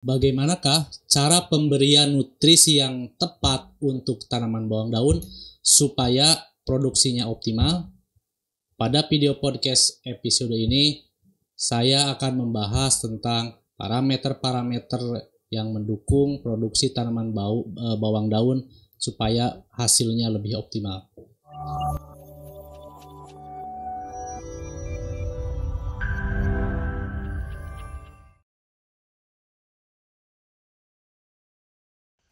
bagaimanakah cara pemberian nutrisi yang tepat untuk tanaman bawang daun supaya produksinya optimal? Pada video podcast episode ini, saya akan membahas tentang parameter-parameter yang mendukung produksi tanaman bau, eh, bawang daun supaya hasilnya lebih optimal.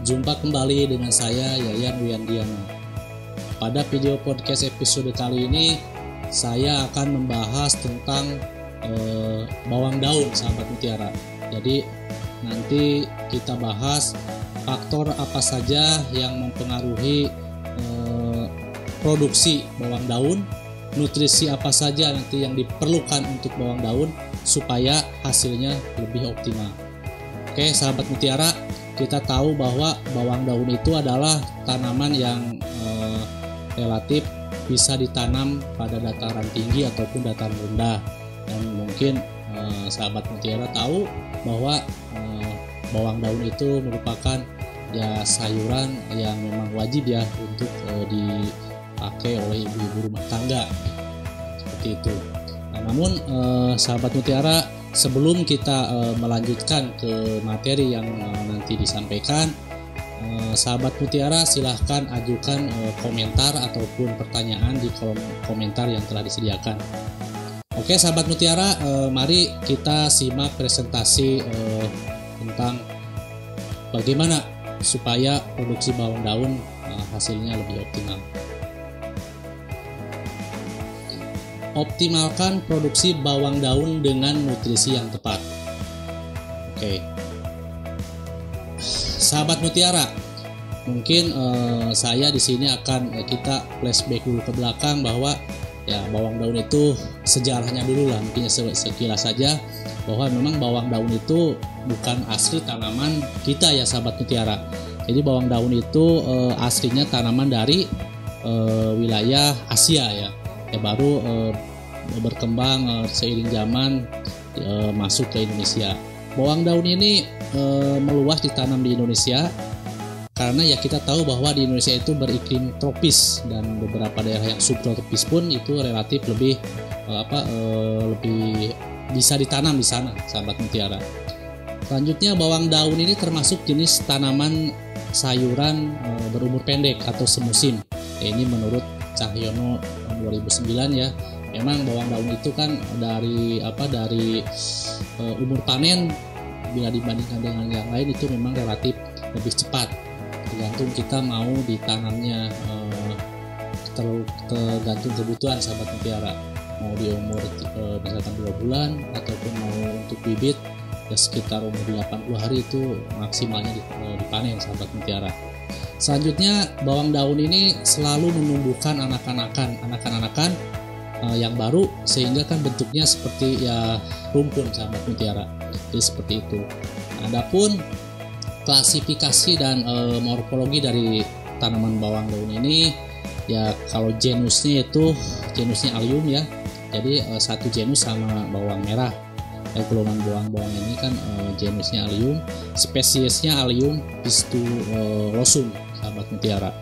Jumpa kembali dengan saya Yayan Wiandiana. Pada video podcast episode kali ini saya akan membahas tentang eh, bawang daun sahabat mutiara. Jadi nanti kita bahas faktor apa saja yang mempengaruhi eh, produksi bawang daun, nutrisi apa saja nanti yang diperlukan untuk bawang daun supaya hasilnya lebih optimal. Oke, sahabat mutiara, kita tahu bahwa bawang daun itu adalah tanaman yang eh, relatif bisa ditanam pada dataran tinggi ataupun dataran rendah dan mungkin eh, sahabat mutiara tahu bahwa eh, bawang daun itu merupakan ya sayuran yang memang wajib ya untuk eh, dipakai oleh ibu-ibu rumah tangga seperti itu. Nah, namun eh, sahabat mutiara sebelum kita uh, melanjutkan ke materi yang uh, nanti disampaikan uh, sahabat mutiara silahkan ajukan uh, komentar ataupun pertanyaan di kolom komentar yang telah disediakan. Oke sahabat mutiara uh, mari kita simak presentasi uh, tentang bagaimana supaya produksi bawang daun uh, hasilnya lebih optimal optimalkan produksi bawang daun dengan nutrisi yang tepat. Oke, sahabat mutiara, mungkin uh, saya di sini akan uh, kita flashback dulu ke belakang bahwa ya bawang daun itu sejarahnya dulu lah, mungkin sekilas saja bahwa memang bawang daun itu bukan asli tanaman kita ya sahabat mutiara. Jadi bawang daun itu uh, aslinya tanaman dari uh, wilayah Asia ya ya baru uh, berkembang uh, seiring zaman uh, masuk ke Indonesia. Bawang daun ini uh, meluas ditanam di Indonesia karena ya kita tahu bahwa di Indonesia itu beriklim tropis dan beberapa daerah yang subtropis pun itu relatif lebih apa lebih bisa ditanam di sana, sahabat mutiara. Selanjutnya bawang daun ini termasuk jenis tanaman sayuran berumur pendek atau semusim. Ini menurut Cahyono 2009 ya. Memang bawang daun itu kan dari apa dari uh, umur panen bila dibandingkan dengan yang lain itu memang relatif lebih cepat. Tergantung kita mau ditanamnya uh, tergantung kebutuhan sahabat mutiara. Mau di umur uh, misalkan dua bulan ataupun mau untuk bibit ya sekitar umur 80 hari itu maksimalnya dipanen sahabat mutiara Selanjutnya bawang daun ini selalu menumbuhkan anak-anakan, anak-anakan uh, yang baru sehingga kan bentuknya seperti ya rumpun sahabat mutiara. Jadi seperti itu. Adapun klasifikasi dan uh, morfologi dari tanaman bawang daun ini ya kalau genusnya itu genusnya Allium ya. Jadi uh, satu genus sama bawang merah. Ya, golongan bawang-bawang ini kan uh, genusnya Allium, spesiesnya Allium pistulosum sahabat mutiara.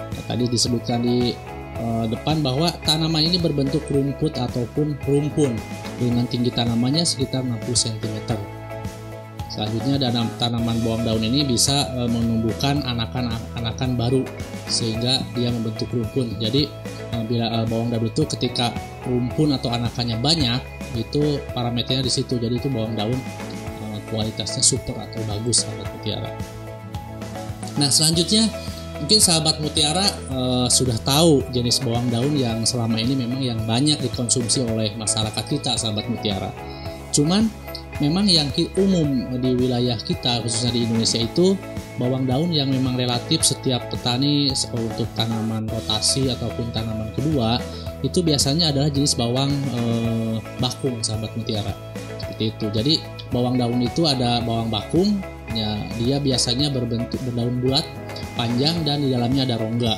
Nah, tadi disebutkan di uh, depan bahwa tanaman ini berbentuk rumput ataupun rumpun dengan tinggi tanamannya sekitar 60 cm. Selanjutnya danam, tanaman bawang daun ini bisa uh, menumbuhkan anakan-anakan baru sehingga dia membentuk rumpun. Jadi uh, bila bawang daun itu ketika rumpun atau anakannya banyak itu parameternya di situ. Jadi itu bawang daun uh, kualitasnya super atau bagus sahabat mutiara. Nah selanjutnya mungkin sahabat mutiara uh, sudah tahu jenis bawang daun yang selama ini memang yang banyak dikonsumsi oleh masyarakat kita sahabat mutiara. Cuman memang yang umum di wilayah kita khususnya di Indonesia itu bawang daun yang memang relatif setiap petani untuk tanaman rotasi ataupun tanaman kedua itu biasanya adalah jenis bawang eh, bakung sahabat mutiara. Seperti itu. Jadi bawang daun itu ada bawang bakung ya dia biasanya berbentuk berdaun bulat panjang dan di dalamnya ada rongga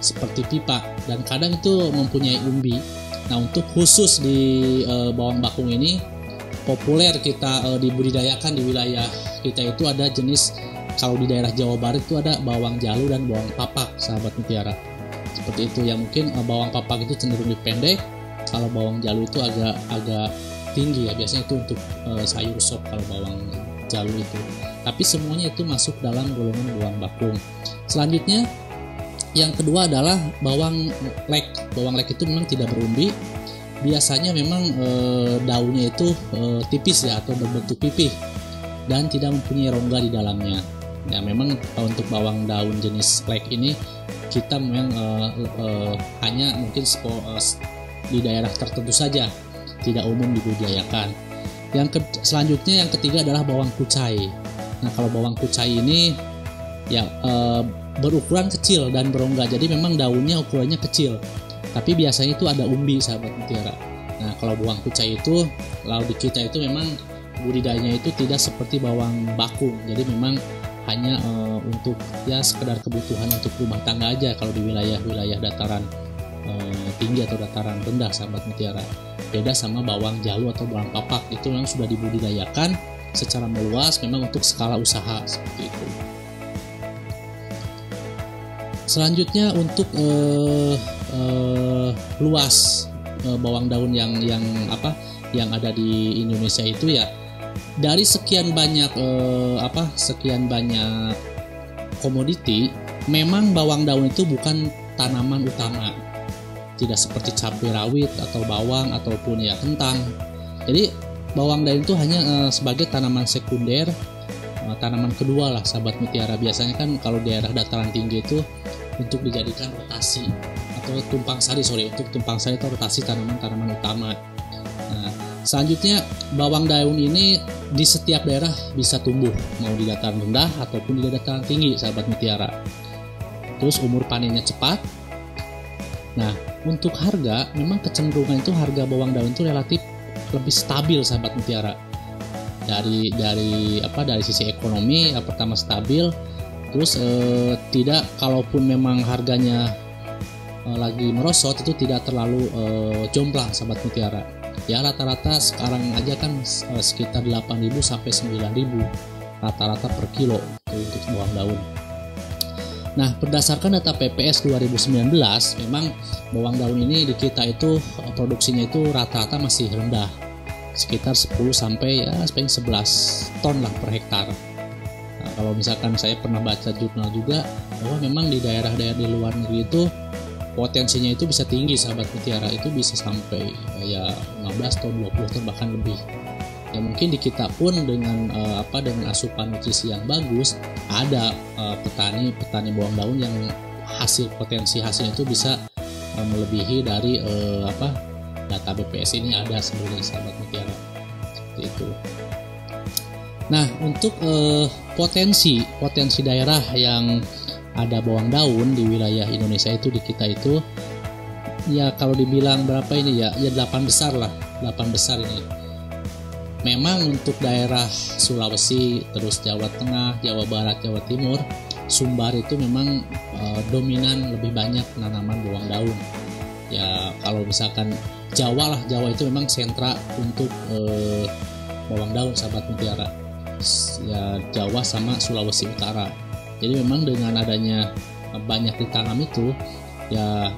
seperti pipa. Dan kadang itu mempunyai umbi. Nah untuk khusus di eh, bawang bakung ini populer kita uh, dibudidayakan di wilayah kita itu ada jenis kalau di daerah Jawa Barat itu ada bawang jalu dan bawang papak sahabat mutiara seperti itu. Yang mungkin uh, bawang papak itu cenderung lebih pendek. Kalau bawang jalu itu agak agak tinggi ya. Biasanya itu untuk uh, sayur sop kalau bawang jalu itu. Tapi semuanya itu masuk dalam golongan bawang bakung. Selanjutnya yang kedua adalah bawang lek. Bawang lek itu memang tidak berumbi. Biasanya memang e, daunnya itu e, tipis ya atau berbentuk pipih. Dan tidak mempunyai rongga di dalamnya. Ya memang untuk bawang daun jenis black ini kita memang e, e, hanya mungkin spo, e, di daerah tertentu saja, tidak umum dibudidayakan. Yang ke, selanjutnya yang ketiga adalah bawang kucai. Nah kalau bawang kucai ini ya e, berukuran kecil dan berongga, jadi memang daunnya ukurannya kecil tapi biasanya itu ada umbi sahabat mutiara nah kalau bawang kucai itu laut di kita itu memang budidayanya itu tidak seperti bawang bakung jadi memang hanya e, untuk ya sekedar kebutuhan untuk rumah tangga aja kalau di wilayah-wilayah dataran e, tinggi atau dataran rendah sahabat mutiara. Beda sama bawang jalu atau bawang papak. Itu memang sudah dibudidayakan secara meluas memang untuk skala usaha seperti itu. Selanjutnya untuk eh, uh, luas uh, bawang daun yang yang apa yang ada di Indonesia itu ya dari sekian banyak uh, apa sekian banyak komoditi memang bawang daun itu bukan tanaman utama. Tidak seperti cabai rawit atau bawang ataupun ya kentang. Jadi bawang daun itu hanya uh, sebagai tanaman sekunder uh, tanaman kedua lah sahabat mutiara. Biasanya kan kalau daerah dataran tinggi itu untuk dijadikan rotasi atau tumpang sari sorry untuk tumpang sari atau rotasi tanaman-tanaman utama. Selanjutnya bawang daun ini di setiap daerah bisa tumbuh mau di dataran rendah ataupun di dataran tinggi sahabat mutiara. Terus umur panennya cepat. Nah, untuk harga memang kecenderungan itu harga bawang daun itu relatif lebih stabil sahabat mutiara. Dari dari apa dari sisi ekonomi yang pertama stabil terus eh, tidak kalaupun memang harganya uh, lagi merosot itu tidak terlalu uh, jomplang sahabat mutiara ya rata-rata sekarang aja kan uh, sekitar 8.000 sampai 9.000 rata-rata per kilo untuk bawang daun Nah, berdasarkan data PPS 2019, memang bawang daun ini di kita itu produksinya itu rata-rata masih rendah. Sekitar 10 sampai ya sampai 11 ton lah per hektar. Nah, kalau misalkan saya pernah baca jurnal juga bahwa memang di daerah-daerah di luar negeri itu potensinya itu bisa tinggi sahabat mutiara itu bisa sampai ya 15 atau 20 ton bahkan lebih. Ya mungkin di kita pun dengan uh, apa dengan asupan nutrisi yang bagus ada uh, petani petani bawang daun yang hasil potensi hasilnya itu bisa uh, melebihi dari uh, apa data BPS ini ada sebenarnya sahabat mutiara. Seperti itu. Nah untuk uh, potensi potensi daerah yang ada bawang daun di wilayah Indonesia itu di kita itu ya kalau dibilang berapa ini ya ya 8 besar lah 8 besar ini. Memang untuk daerah Sulawesi terus Jawa Tengah Jawa Barat Jawa Timur Sumbar itu memang uh, dominan lebih banyak penanaman bawang daun. Ya kalau misalkan Jawa lah Jawa itu memang sentra untuk uh, bawang daun sahabat mutiara. Ya Jawa sama Sulawesi Utara jadi memang dengan adanya banyak ditanam itu ya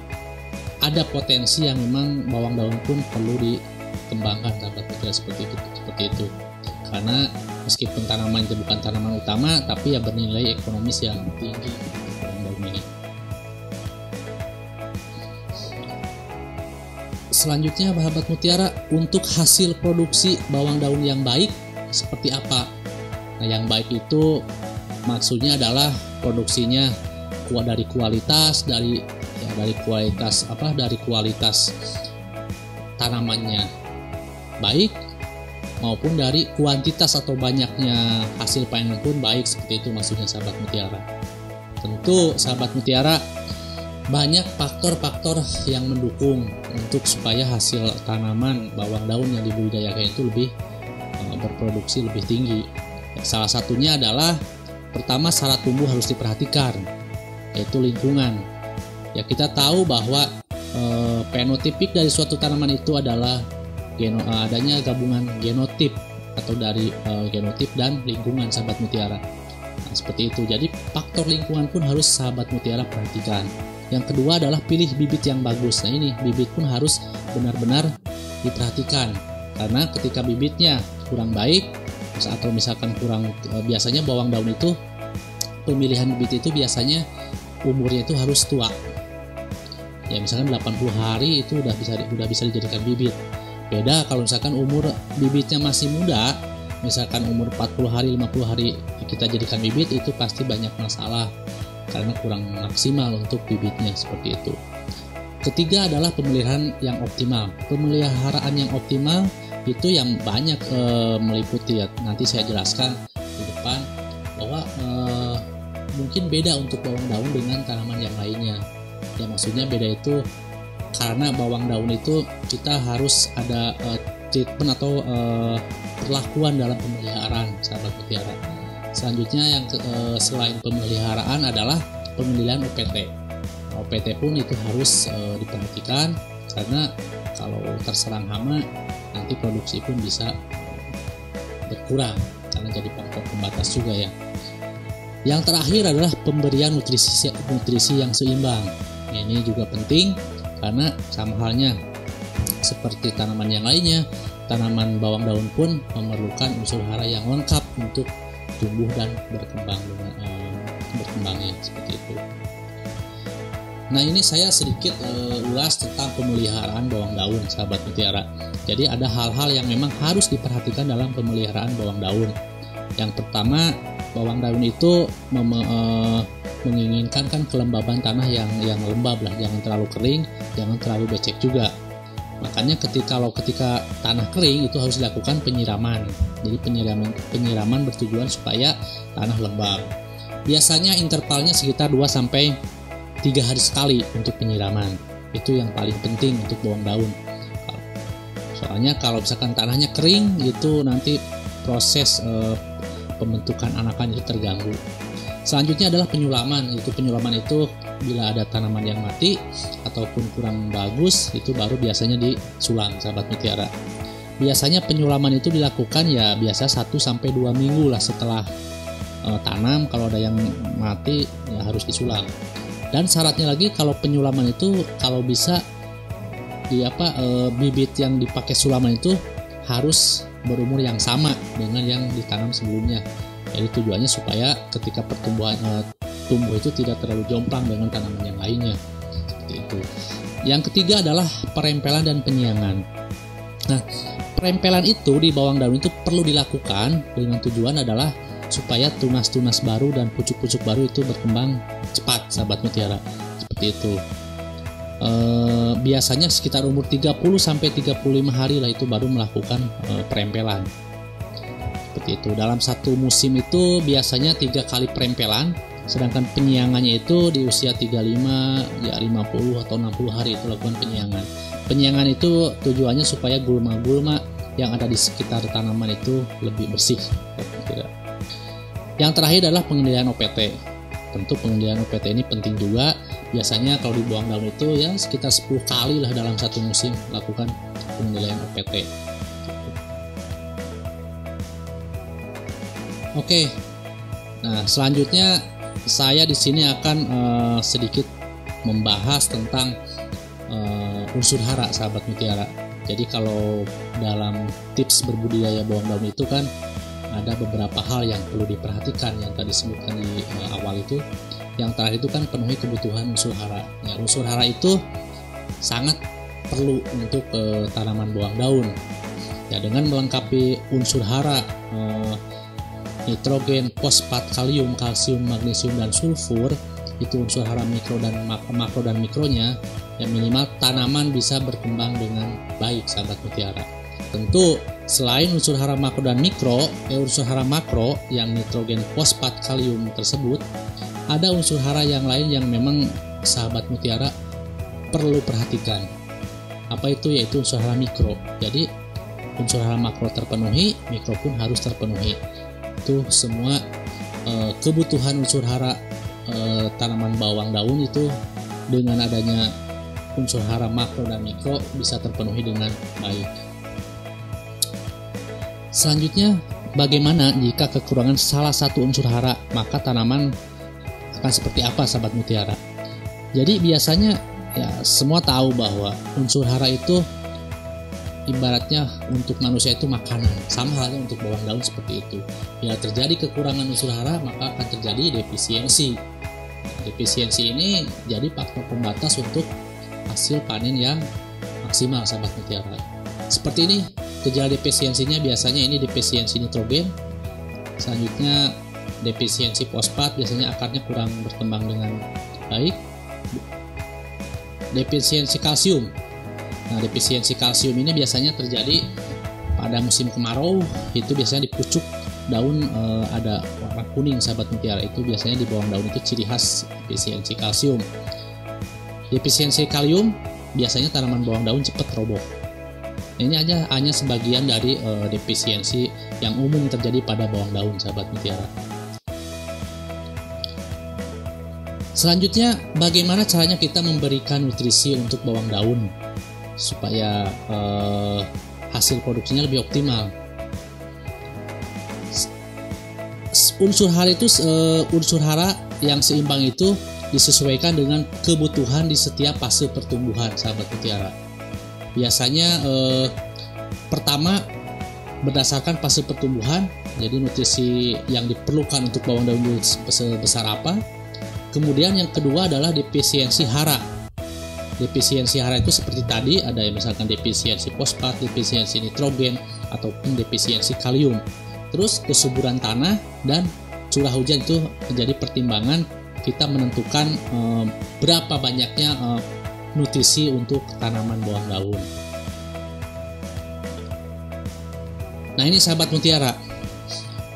ada potensi yang memang bawang daun pun perlu dikembangkan sahabat pikir seperti itu seperti itu. Karena meskipun tanaman itu bukan tanaman utama tapi ya bernilai ekonomis yang tinggi bawang daun ini. Selanjutnya sahabat mutiara untuk hasil produksi bawang daun yang baik seperti apa? Nah yang baik itu maksudnya adalah produksinya kuat dari kualitas dari ya, dari kualitas apa dari kualitas tanamannya baik maupun dari kuantitas atau banyaknya hasil panen pun baik seperti itu maksudnya sahabat mutiara. Tentu sahabat mutiara banyak faktor-faktor yang mendukung untuk supaya hasil tanaman bawang daun yang dibudidayakan itu lebih uh, berproduksi lebih tinggi. Salah satunya adalah pertama syarat tumbuh harus diperhatikan yaitu lingkungan. Ya kita tahu bahwa e, fenotipik dari suatu tanaman itu adalah geno, uh, adanya gabungan genotip atau dari uh, genotip dan lingkungan sahabat mutiara. Nah, seperti itu. Jadi faktor lingkungan pun harus sahabat mutiara perhatikan. Yang kedua adalah pilih bibit yang bagus. Nah ini bibit pun harus benar-benar diperhatikan karena ketika bibitnya kurang baik atau misalkan kurang uh, biasanya bawang daun itu pemilihan bibit itu biasanya umurnya itu harus tua. Ya misalkan 80 hari itu udah bisa udah bisa dijadikan bibit Beda kalau misalkan umur bibitnya masih muda, misalkan umur 40 hari, 50 hari kita jadikan bibit itu pasti banyak masalah karena kurang maksimal untuk bibitnya seperti itu. Ketiga adalah pemeliharaan yang optimal. Pemeliharaan yang optimal itu yang banyak e, meliputi ya. Nanti saya jelaskan di depan bahwa e, mungkin beda untuk bawang daun dengan tanaman yang lainnya. Ya maksudnya beda itu karena bawang daun itu kita harus ada uh, treatment atau uh, perlakuan dalam pemeliharaan sahabat mutiara. Selanjutnya yang uh, selain pemeliharaan adalah pemilihan. Nah, OPT pun itu harus uh, diperhatikan karena kalau terserang hama nanti produksi pun bisa berkurang karena jadi faktor pembatas juga ya. Yang terakhir adalah pemberian nutrisi nutrisi yang seimbang. Ini juga penting karena sama halnya seperti tanaman yang lainnya, tanaman bawang daun pun memerlukan unsur hara yang lengkap untuk tumbuh dan berkembang uh, berkembangnya seperti itu. Nah ini saya sedikit uh, ulas tentang pemeliharaan bawang daun, sahabat mutiara. Jadi ada hal-hal yang memang harus diperhatikan dalam pemeliharaan bawang daun. Yang pertama, bawang daun itu mem, uh, menginginkan kan kelembaban tanah yang yang lembab lah jangan terlalu kering jangan terlalu becek juga makanya ketika kalau ketika tanah kering itu harus dilakukan penyiraman jadi penyiraman penyiraman bertujuan supaya tanah lembab biasanya intervalnya sekitar 2 sampai 3 hari sekali untuk penyiraman itu yang paling penting untuk bawang daun soalnya kalau misalkan tanahnya kering itu nanti proses e, pembentukan anakan itu terganggu Selanjutnya adalah penyulaman. Itu penyulaman itu bila ada tanaman yang mati ataupun kurang bagus itu baru biasanya disulam sahabat mutiara. Biasanya penyulaman itu dilakukan ya biasa 1 sampai 2 minggu lah setelah e, tanam kalau ada yang mati ya harus disulam. Dan syaratnya lagi kalau penyulaman itu kalau bisa di apa e, bibit yang dipakai sulaman itu harus berumur yang sama dengan yang ditanam sebelumnya jadi tujuannya supaya ketika pertumbuhan uh, tumbuh itu tidak terlalu jomplang dengan tanaman yang lainnya. Seperti itu. Yang ketiga adalah perempelan dan penyiangan. Nah, perempelan itu di bawang daun itu perlu dilakukan dengan tujuan adalah supaya tunas-tunas baru dan pucuk-pucuk baru itu berkembang cepat, sahabat mutiara. Seperti itu. E, biasanya sekitar umur 30 sampai 35 hari lah itu baru melakukan e, perempelan seperti itu. Dalam satu musim itu biasanya tiga kali perempelan, sedangkan penyiangannya itu di usia 35 ya 50 atau 60 hari itu lakukan penyiangan. Penyiangan itu tujuannya supaya gulma-gulma yang ada di sekitar tanaman itu lebih bersih. Yang terakhir adalah pengendalian OPT. Tentu pengendalian OPT ini penting juga. Biasanya kalau dibuang daun itu ya sekitar 10 kali lah dalam satu musim lakukan pengendalian OPT. Oke. Nah, selanjutnya saya di sini akan uh, sedikit membahas tentang uh, unsur hara sahabat mutiara. Jadi kalau dalam tips berbudidaya bawang daun itu kan ada beberapa hal yang perlu diperhatikan yang tadi disebutkan di uh, awal itu. Yang terakhir itu kan penuhi kebutuhan unsur hara. Ya, unsur hara itu sangat perlu untuk uh, tanaman bawang daun. Ya dengan melengkapi unsur hara uh, nitrogen, fosfat, kalium, kalsium, magnesium, dan sulfur itu unsur hara mikro dan makro dan mikronya yang minimal tanaman bisa berkembang dengan baik sahabat mutiara tentu Selain unsur hara makro dan mikro, eh, unsur hara makro yang nitrogen, fosfat, kalium tersebut, ada unsur hara yang lain yang memang sahabat mutiara perlu perhatikan. Apa itu? Yaitu unsur hara mikro. Jadi unsur hara makro terpenuhi, mikro pun harus terpenuhi. Itu semua e, kebutuhan unsur hara e, tanaman bawang daun itu dengan adanya unsur hara makro dan mikro bisa terpenuhi dengan baik. Selanjutnya, bagaimana jika kekurangan salah satu unsur hara, maka tanaman akan seperti apa sahabat mutiara? Jadi biasanya ya semua tahu bahwa unsur hara itu ibaratnya untuk manusia itu makanan, sama halnya untuk bawang daun seperti itu. Bila terjadi kekurangan unsur hara, maka akan terjadi defisiensi. Defisiensi ini jadi faktor pembatas untuk hasil panen yang maksimal sahabat mutiara. Seperti ini Gejala defisiensinya biasanya ini defisiensi nitrogen. Selanjutnya defisiensi fosfat biasanya akarnya kurang berkembang dengan baik. Defisiensi kalsium. Nah, defisiensi kalsium ini biasanya terjadi pada musim kemarau itu biasanya di pucuk daun e, ada warna kuning sahabat mutiara itu biasanya di bawang daun itu ciri khas defisiensi kalsium defisiensi kalium biasanya tanaman bawang daun cepat roboh ini aja hanya sebagian dari uh, defisiensi yang umum terjadi pada bawang daun, sahabat mutiara. Selanjutnya, bagaimana caranya kita memberikan nutrisi untuk bawang daun supaya uh, hasil produksinya lebih optimal? Unsur hara itu uh, unsur hara yang seimbang itu disesuaikan dengan kebutuhan di setiap fase pertumbuhan, sahabat mutiara biasanya eh, pertama berdasarkan fase pertumbuhan jadi nutrisi yang diperlukan untuk bawang daun sebesar apa. Kemudian yang kedua adalah defisiensi hara. Defisiensi hara itu seperti tadi ada yang misalkan defisiensi fosfat defisiensi nitrogen ataupun defisiensi kalium. Terus kesuburan tanah dan curah hujan itu menjadi pertimbangan kita menentukan eh, berapa banyaknya eh, nutrisi untuk tanaman bawang daun. Nah ini sahabat mutiara,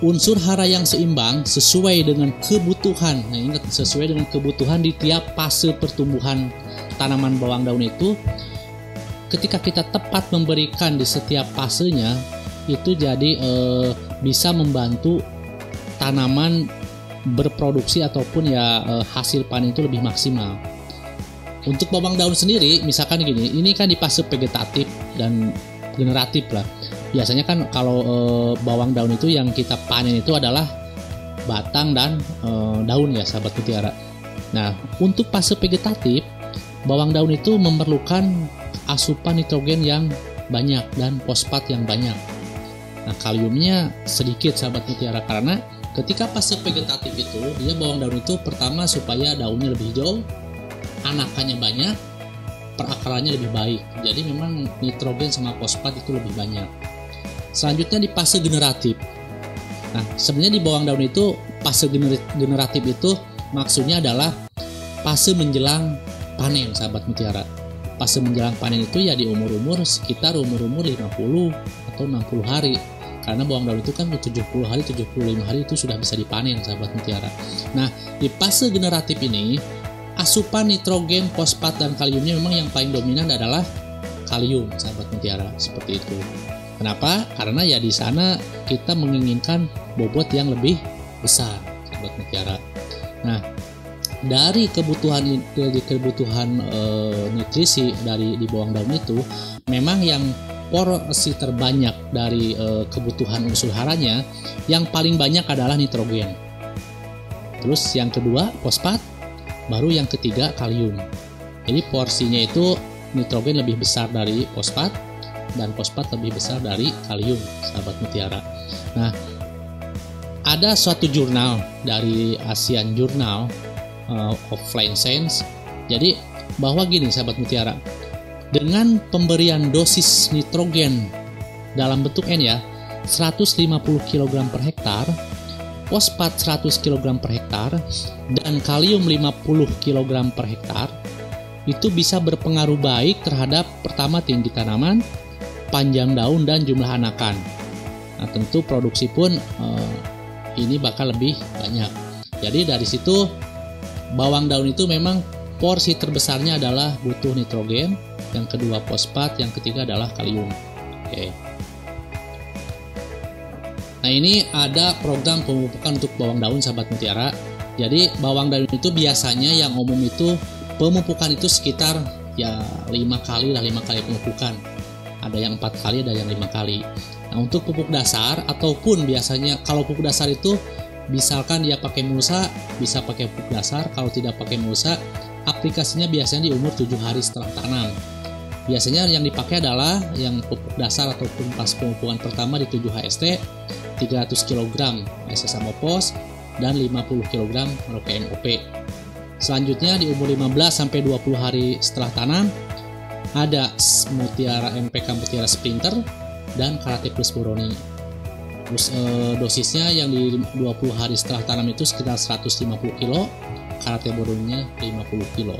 unsur hara yang seimbang sesuai dengan kebutuhan. Nah ingat sesuai dengan kebutuhan di tiap fase pertumbuhan tanaman bawang daun itu. Ketika kita tepat memberikan di setiap fasenya, itu jadi eh, bisa membantu tanaman berproduksi ataupun ya eh, hasil panen itu lebih maksimal. Untuk bawang daun sendiri, misalkan gini, ini kan di fase vegetatif dan generatif lah. Biasanya kan kalau e, bawang daun itu yang kita panen itu adalah batang dan e, daun ya, sahabat mutiara. Nah, untuk fase vegetatif, bawang daun itu memerlukan asupan nitrogen yang banyak dan fosfat yang banyak. Nah, kaliumnya sedikit sahabat mutiara karena ketika fase vegetatif itu dia bawang daun itu pertama supaya daunnya lebih hijau anakannya banyak perakarannya lebih baik. Jadi memang nitrogen sama fosfat itu lebih banyak. Selanjutnya di fase generatif. Nah sebenarnya di bawang daun itu fase generatif itu maksudnya adalah fase menjelang panen sahabat mutiara. Fase menjelang panen itu ya di umur-umur sekitar umur-umur 50 atau 60 hari. Karena bawang daun itu kan 70 hari 75 hari itu sudah bisa dipanen sahabat mutiara. Nah di fase generatif ini asupan nitrogen, fosfat, dan kaliumnya memang yang paling dominan adalah kalium, sahabat mutiara, seperti itu. Kenapa? Karena ya di sana kita menginginkan bobot yang lebih besar, sahabat mutiara. Nah, dari kebutuhan dari kebutuhan e, nutrisi dari di bawang daun itu, memang yang porsi terbanyak dari e, kebutuhan unsur haranya, yang paling banyak adalah nitrogen. Terus yang kedua fosfat, Baru yang ketiga kalium. Jadi porsinya itu nitrogen lebih besar dari fosfat dan fosfat lebih besar dari kalium, sahabat mutiara. Nah, ada suatu jurnal dari ASEAN Journal uh, of Plant Science. Jadi bahwa gini sahabat mutiara, dengan pemberian dosis nitrogen dalam bentuk N ya, 150 kg per hektar fosfat 100 kg per hektar dan kalium 50 kg per hektar itu bisa berpengaruh baik terhadap pertama tinggi tanaman, panjang daun dan jumlah anakan. Nah, tentu produksi pun eh, ini bakal lebih banyak. Jadi dari situ bawang daun itu memang porsi terbesarnya adalah butuh nitrogen, yang kedua fosfat, yang ketiga adalah kalium. Oke. Nah ini ada program pemupukan untuk bawang daun sahabat mutiara. Jadi bawang daun itu biasanya yang umum itu pemupukan itu sekitar ya lima kali lah lima kali pemupukan. Ada yang empat kali, ada yang lima kali. Nah, untuk pupuk dasar ataupun biasanya kalau pupuk dasar itu misalkan dia pakai mulsa bisa pakai pupuk dasar, kalau tidak pakai mulsa aplikasinya biasanya di umur 7 hari setelah tanam. Biasanya yang dipakai adalah yang pupuk dasar ataupun pas pemupukan pertama di 7 HST 300 kg SSA Mopos dan 50 kg Merauke MOP. Selanjutnya di umur 15 sampai 20 hari setelah tanam ada Mutiara MPK Mutiara Sprinter dan Karate Plus Boroni. Terus eh, dosisnya yang di 20 hari setelah tanam itu sekitar 150 kg, Karate Boroninya 50 kg.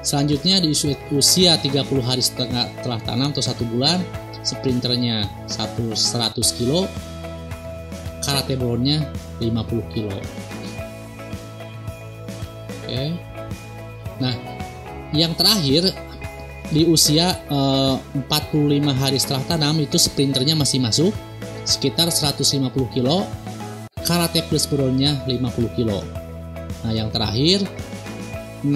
Selanjutnya di usia 30 hari setengah setelah tanam atau satu bulan, sprinternya 100 kg, karate Boroninya 50 kg. Oke. Nah, yang terakhir di usia eh, 45 hari setelah tanam itu sprinternya masih masuk sekitar 150 kilo karate plus buronnya 50 kilo nah yang terakhir 60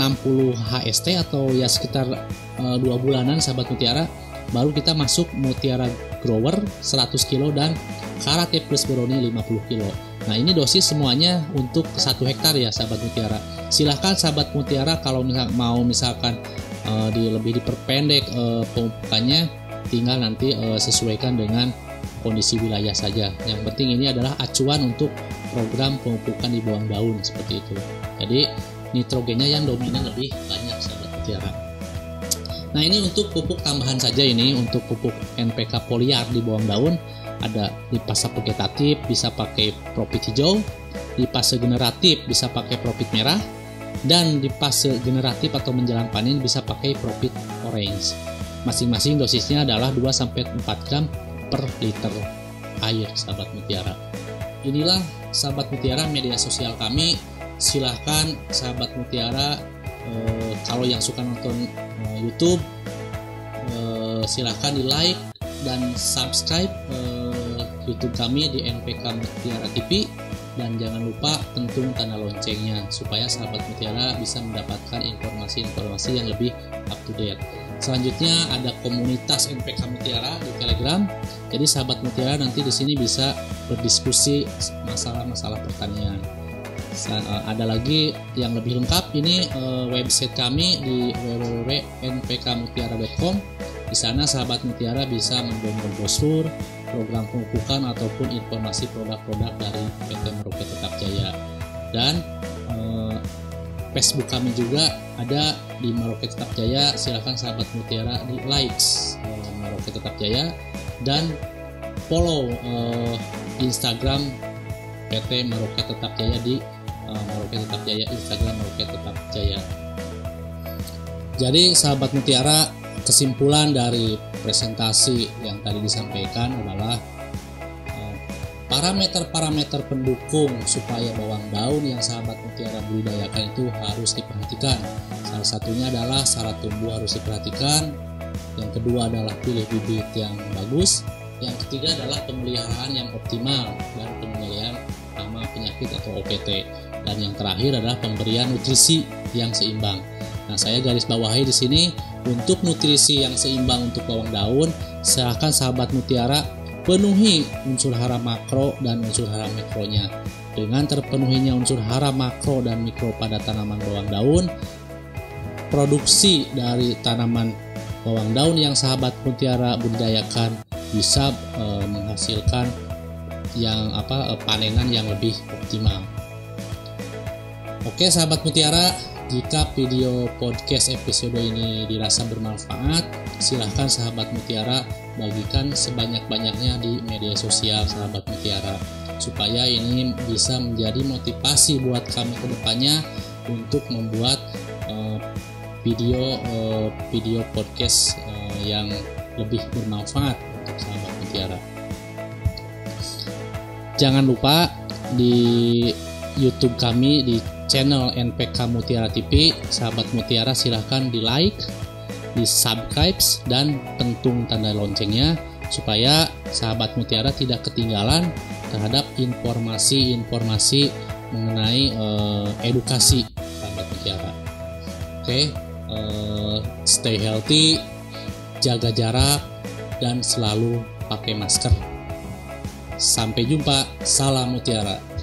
HST atau ya sekitar eh, dua bulanan sahabat mutiara baru kita masuk mutiara grower 100 kilo dan karate plus buroni 50 kilo nah ini dosis semuanya untuk satu hektar ya sahabat mutiara silahkan sahabat mutiara kalau misal, mau misalkan uh, di lebih diperpendek uh, pemupukannya tinggal nanti uh, sesuaikan dengan kondisi wilayah saja. Yang penting ini adalah acuan untuk program pemupukan di bawang daun seperti itu. Jadi nitrogennya yang dominan lebih banyak sahabat mutiara. Nah ini untuk pupuk tambahan saja ini untuk pupuk NPK poliar di bawang daun ada di fase vegetatif bisa pakai profit hijau, di fase generatif bisa pakai profit merah, dan di fase generatif atau menjelang panen bisa pakai profit orange. Masing-masing dosisnya adalah 2-4 gram per liter air sahabat mutiara. Inilah sahabat mutiara media sosial kami. Silahkan sahabat mutiara eh, kalau yang suka nonton eh, YouTube eh, silahkan di like dan subscribe eh, YouTube kami di NPK Mutiara TV dan jangan lupa tentung tanda loncengnya supaya sahabat mutiara bisa mendapatkan informasi-informasi yang lebih up to date. Selanjutnya ada komunitas NPK Mutiara di Telegram. Jadi sahabat mutiara nanti di sini bisa berdiskusi masalah-masalah pertanian. Eh, ada lagi yang lebih lengkap ini eh, website kami di www.npkmutiara.com. Di sana sahabat mutiara bisa mendownload brosur, program pemupukan ataupun informasi produk-produk dari PT Merauke Tetap Jaya. Dan eh, Facebook kami juga ada di Merauke Tetap Jaya. Silahkan sahabat Mutiara di likes eh, Merauke Tetap Jaya dan follow eh, Instagram PT Merauke Tetap Jaya di eh, Tetap Jaya Instagram Merauke Tetap Jaya. Jadi sahabat Mutiara kesimpulan dari presentasi yang tadi disampaikan adalah eh, parameter-parameter pendukung supaya bawang daun yang sahabat mutiara budidayakan itu harus diperhatikan. Salah satunya adalah syarat tumbuh harus diperhatikan. Yang kedua adalah pilih bibit yang bagus. Yang ketiga adalah pemeliharaan yang optimal dan pengendalian hama penyakit atau OPT. Dan yang terakhir adalah pemberian nutrisi yang seimbang. Nah, saya garis bawahi di sini untuk nutrisi yang seimbang untuk bawang daun, silahkan sahabat mutiara penuhi unsur hara makro dan unsur hara mikronya. Dengan terpenuhinya unsur hara makro dan mikro pada tanaman bawang daun, produksi dari tanaman bawang daun yang sahabat mutiara budidayakan bisa e, menghasilkan yang apa e, panenan yang lebih optimal. Oke sahabat mutiara, jika video podcast episode ini dirasa bermanfaat, silahkan sahabat Mutiara bagikan sebanyak-banyaknya di media sosial sahabat Mutiara supaya ini bisa menjadi motivasi buat kami ke depannya untuk membuat uh, video uh, video podcast uh, yang lebih bermanfaat untuk sahabat mutiara. Jangan lupa di YouTube kami di channel NPK Mutiara TV sahabat mutiara silahkan di like di subscribe dan pentung tanda loncengnya supaya sahabat mutiara tidak ketinggalan terhadap informasi-informasi mengenai uh, edukasi sahabat mutiara. Oke, okay, uh, eh, stay healthy, jaga jarak dan selalu pakai masker. Sampai jumpa, salam mutiara.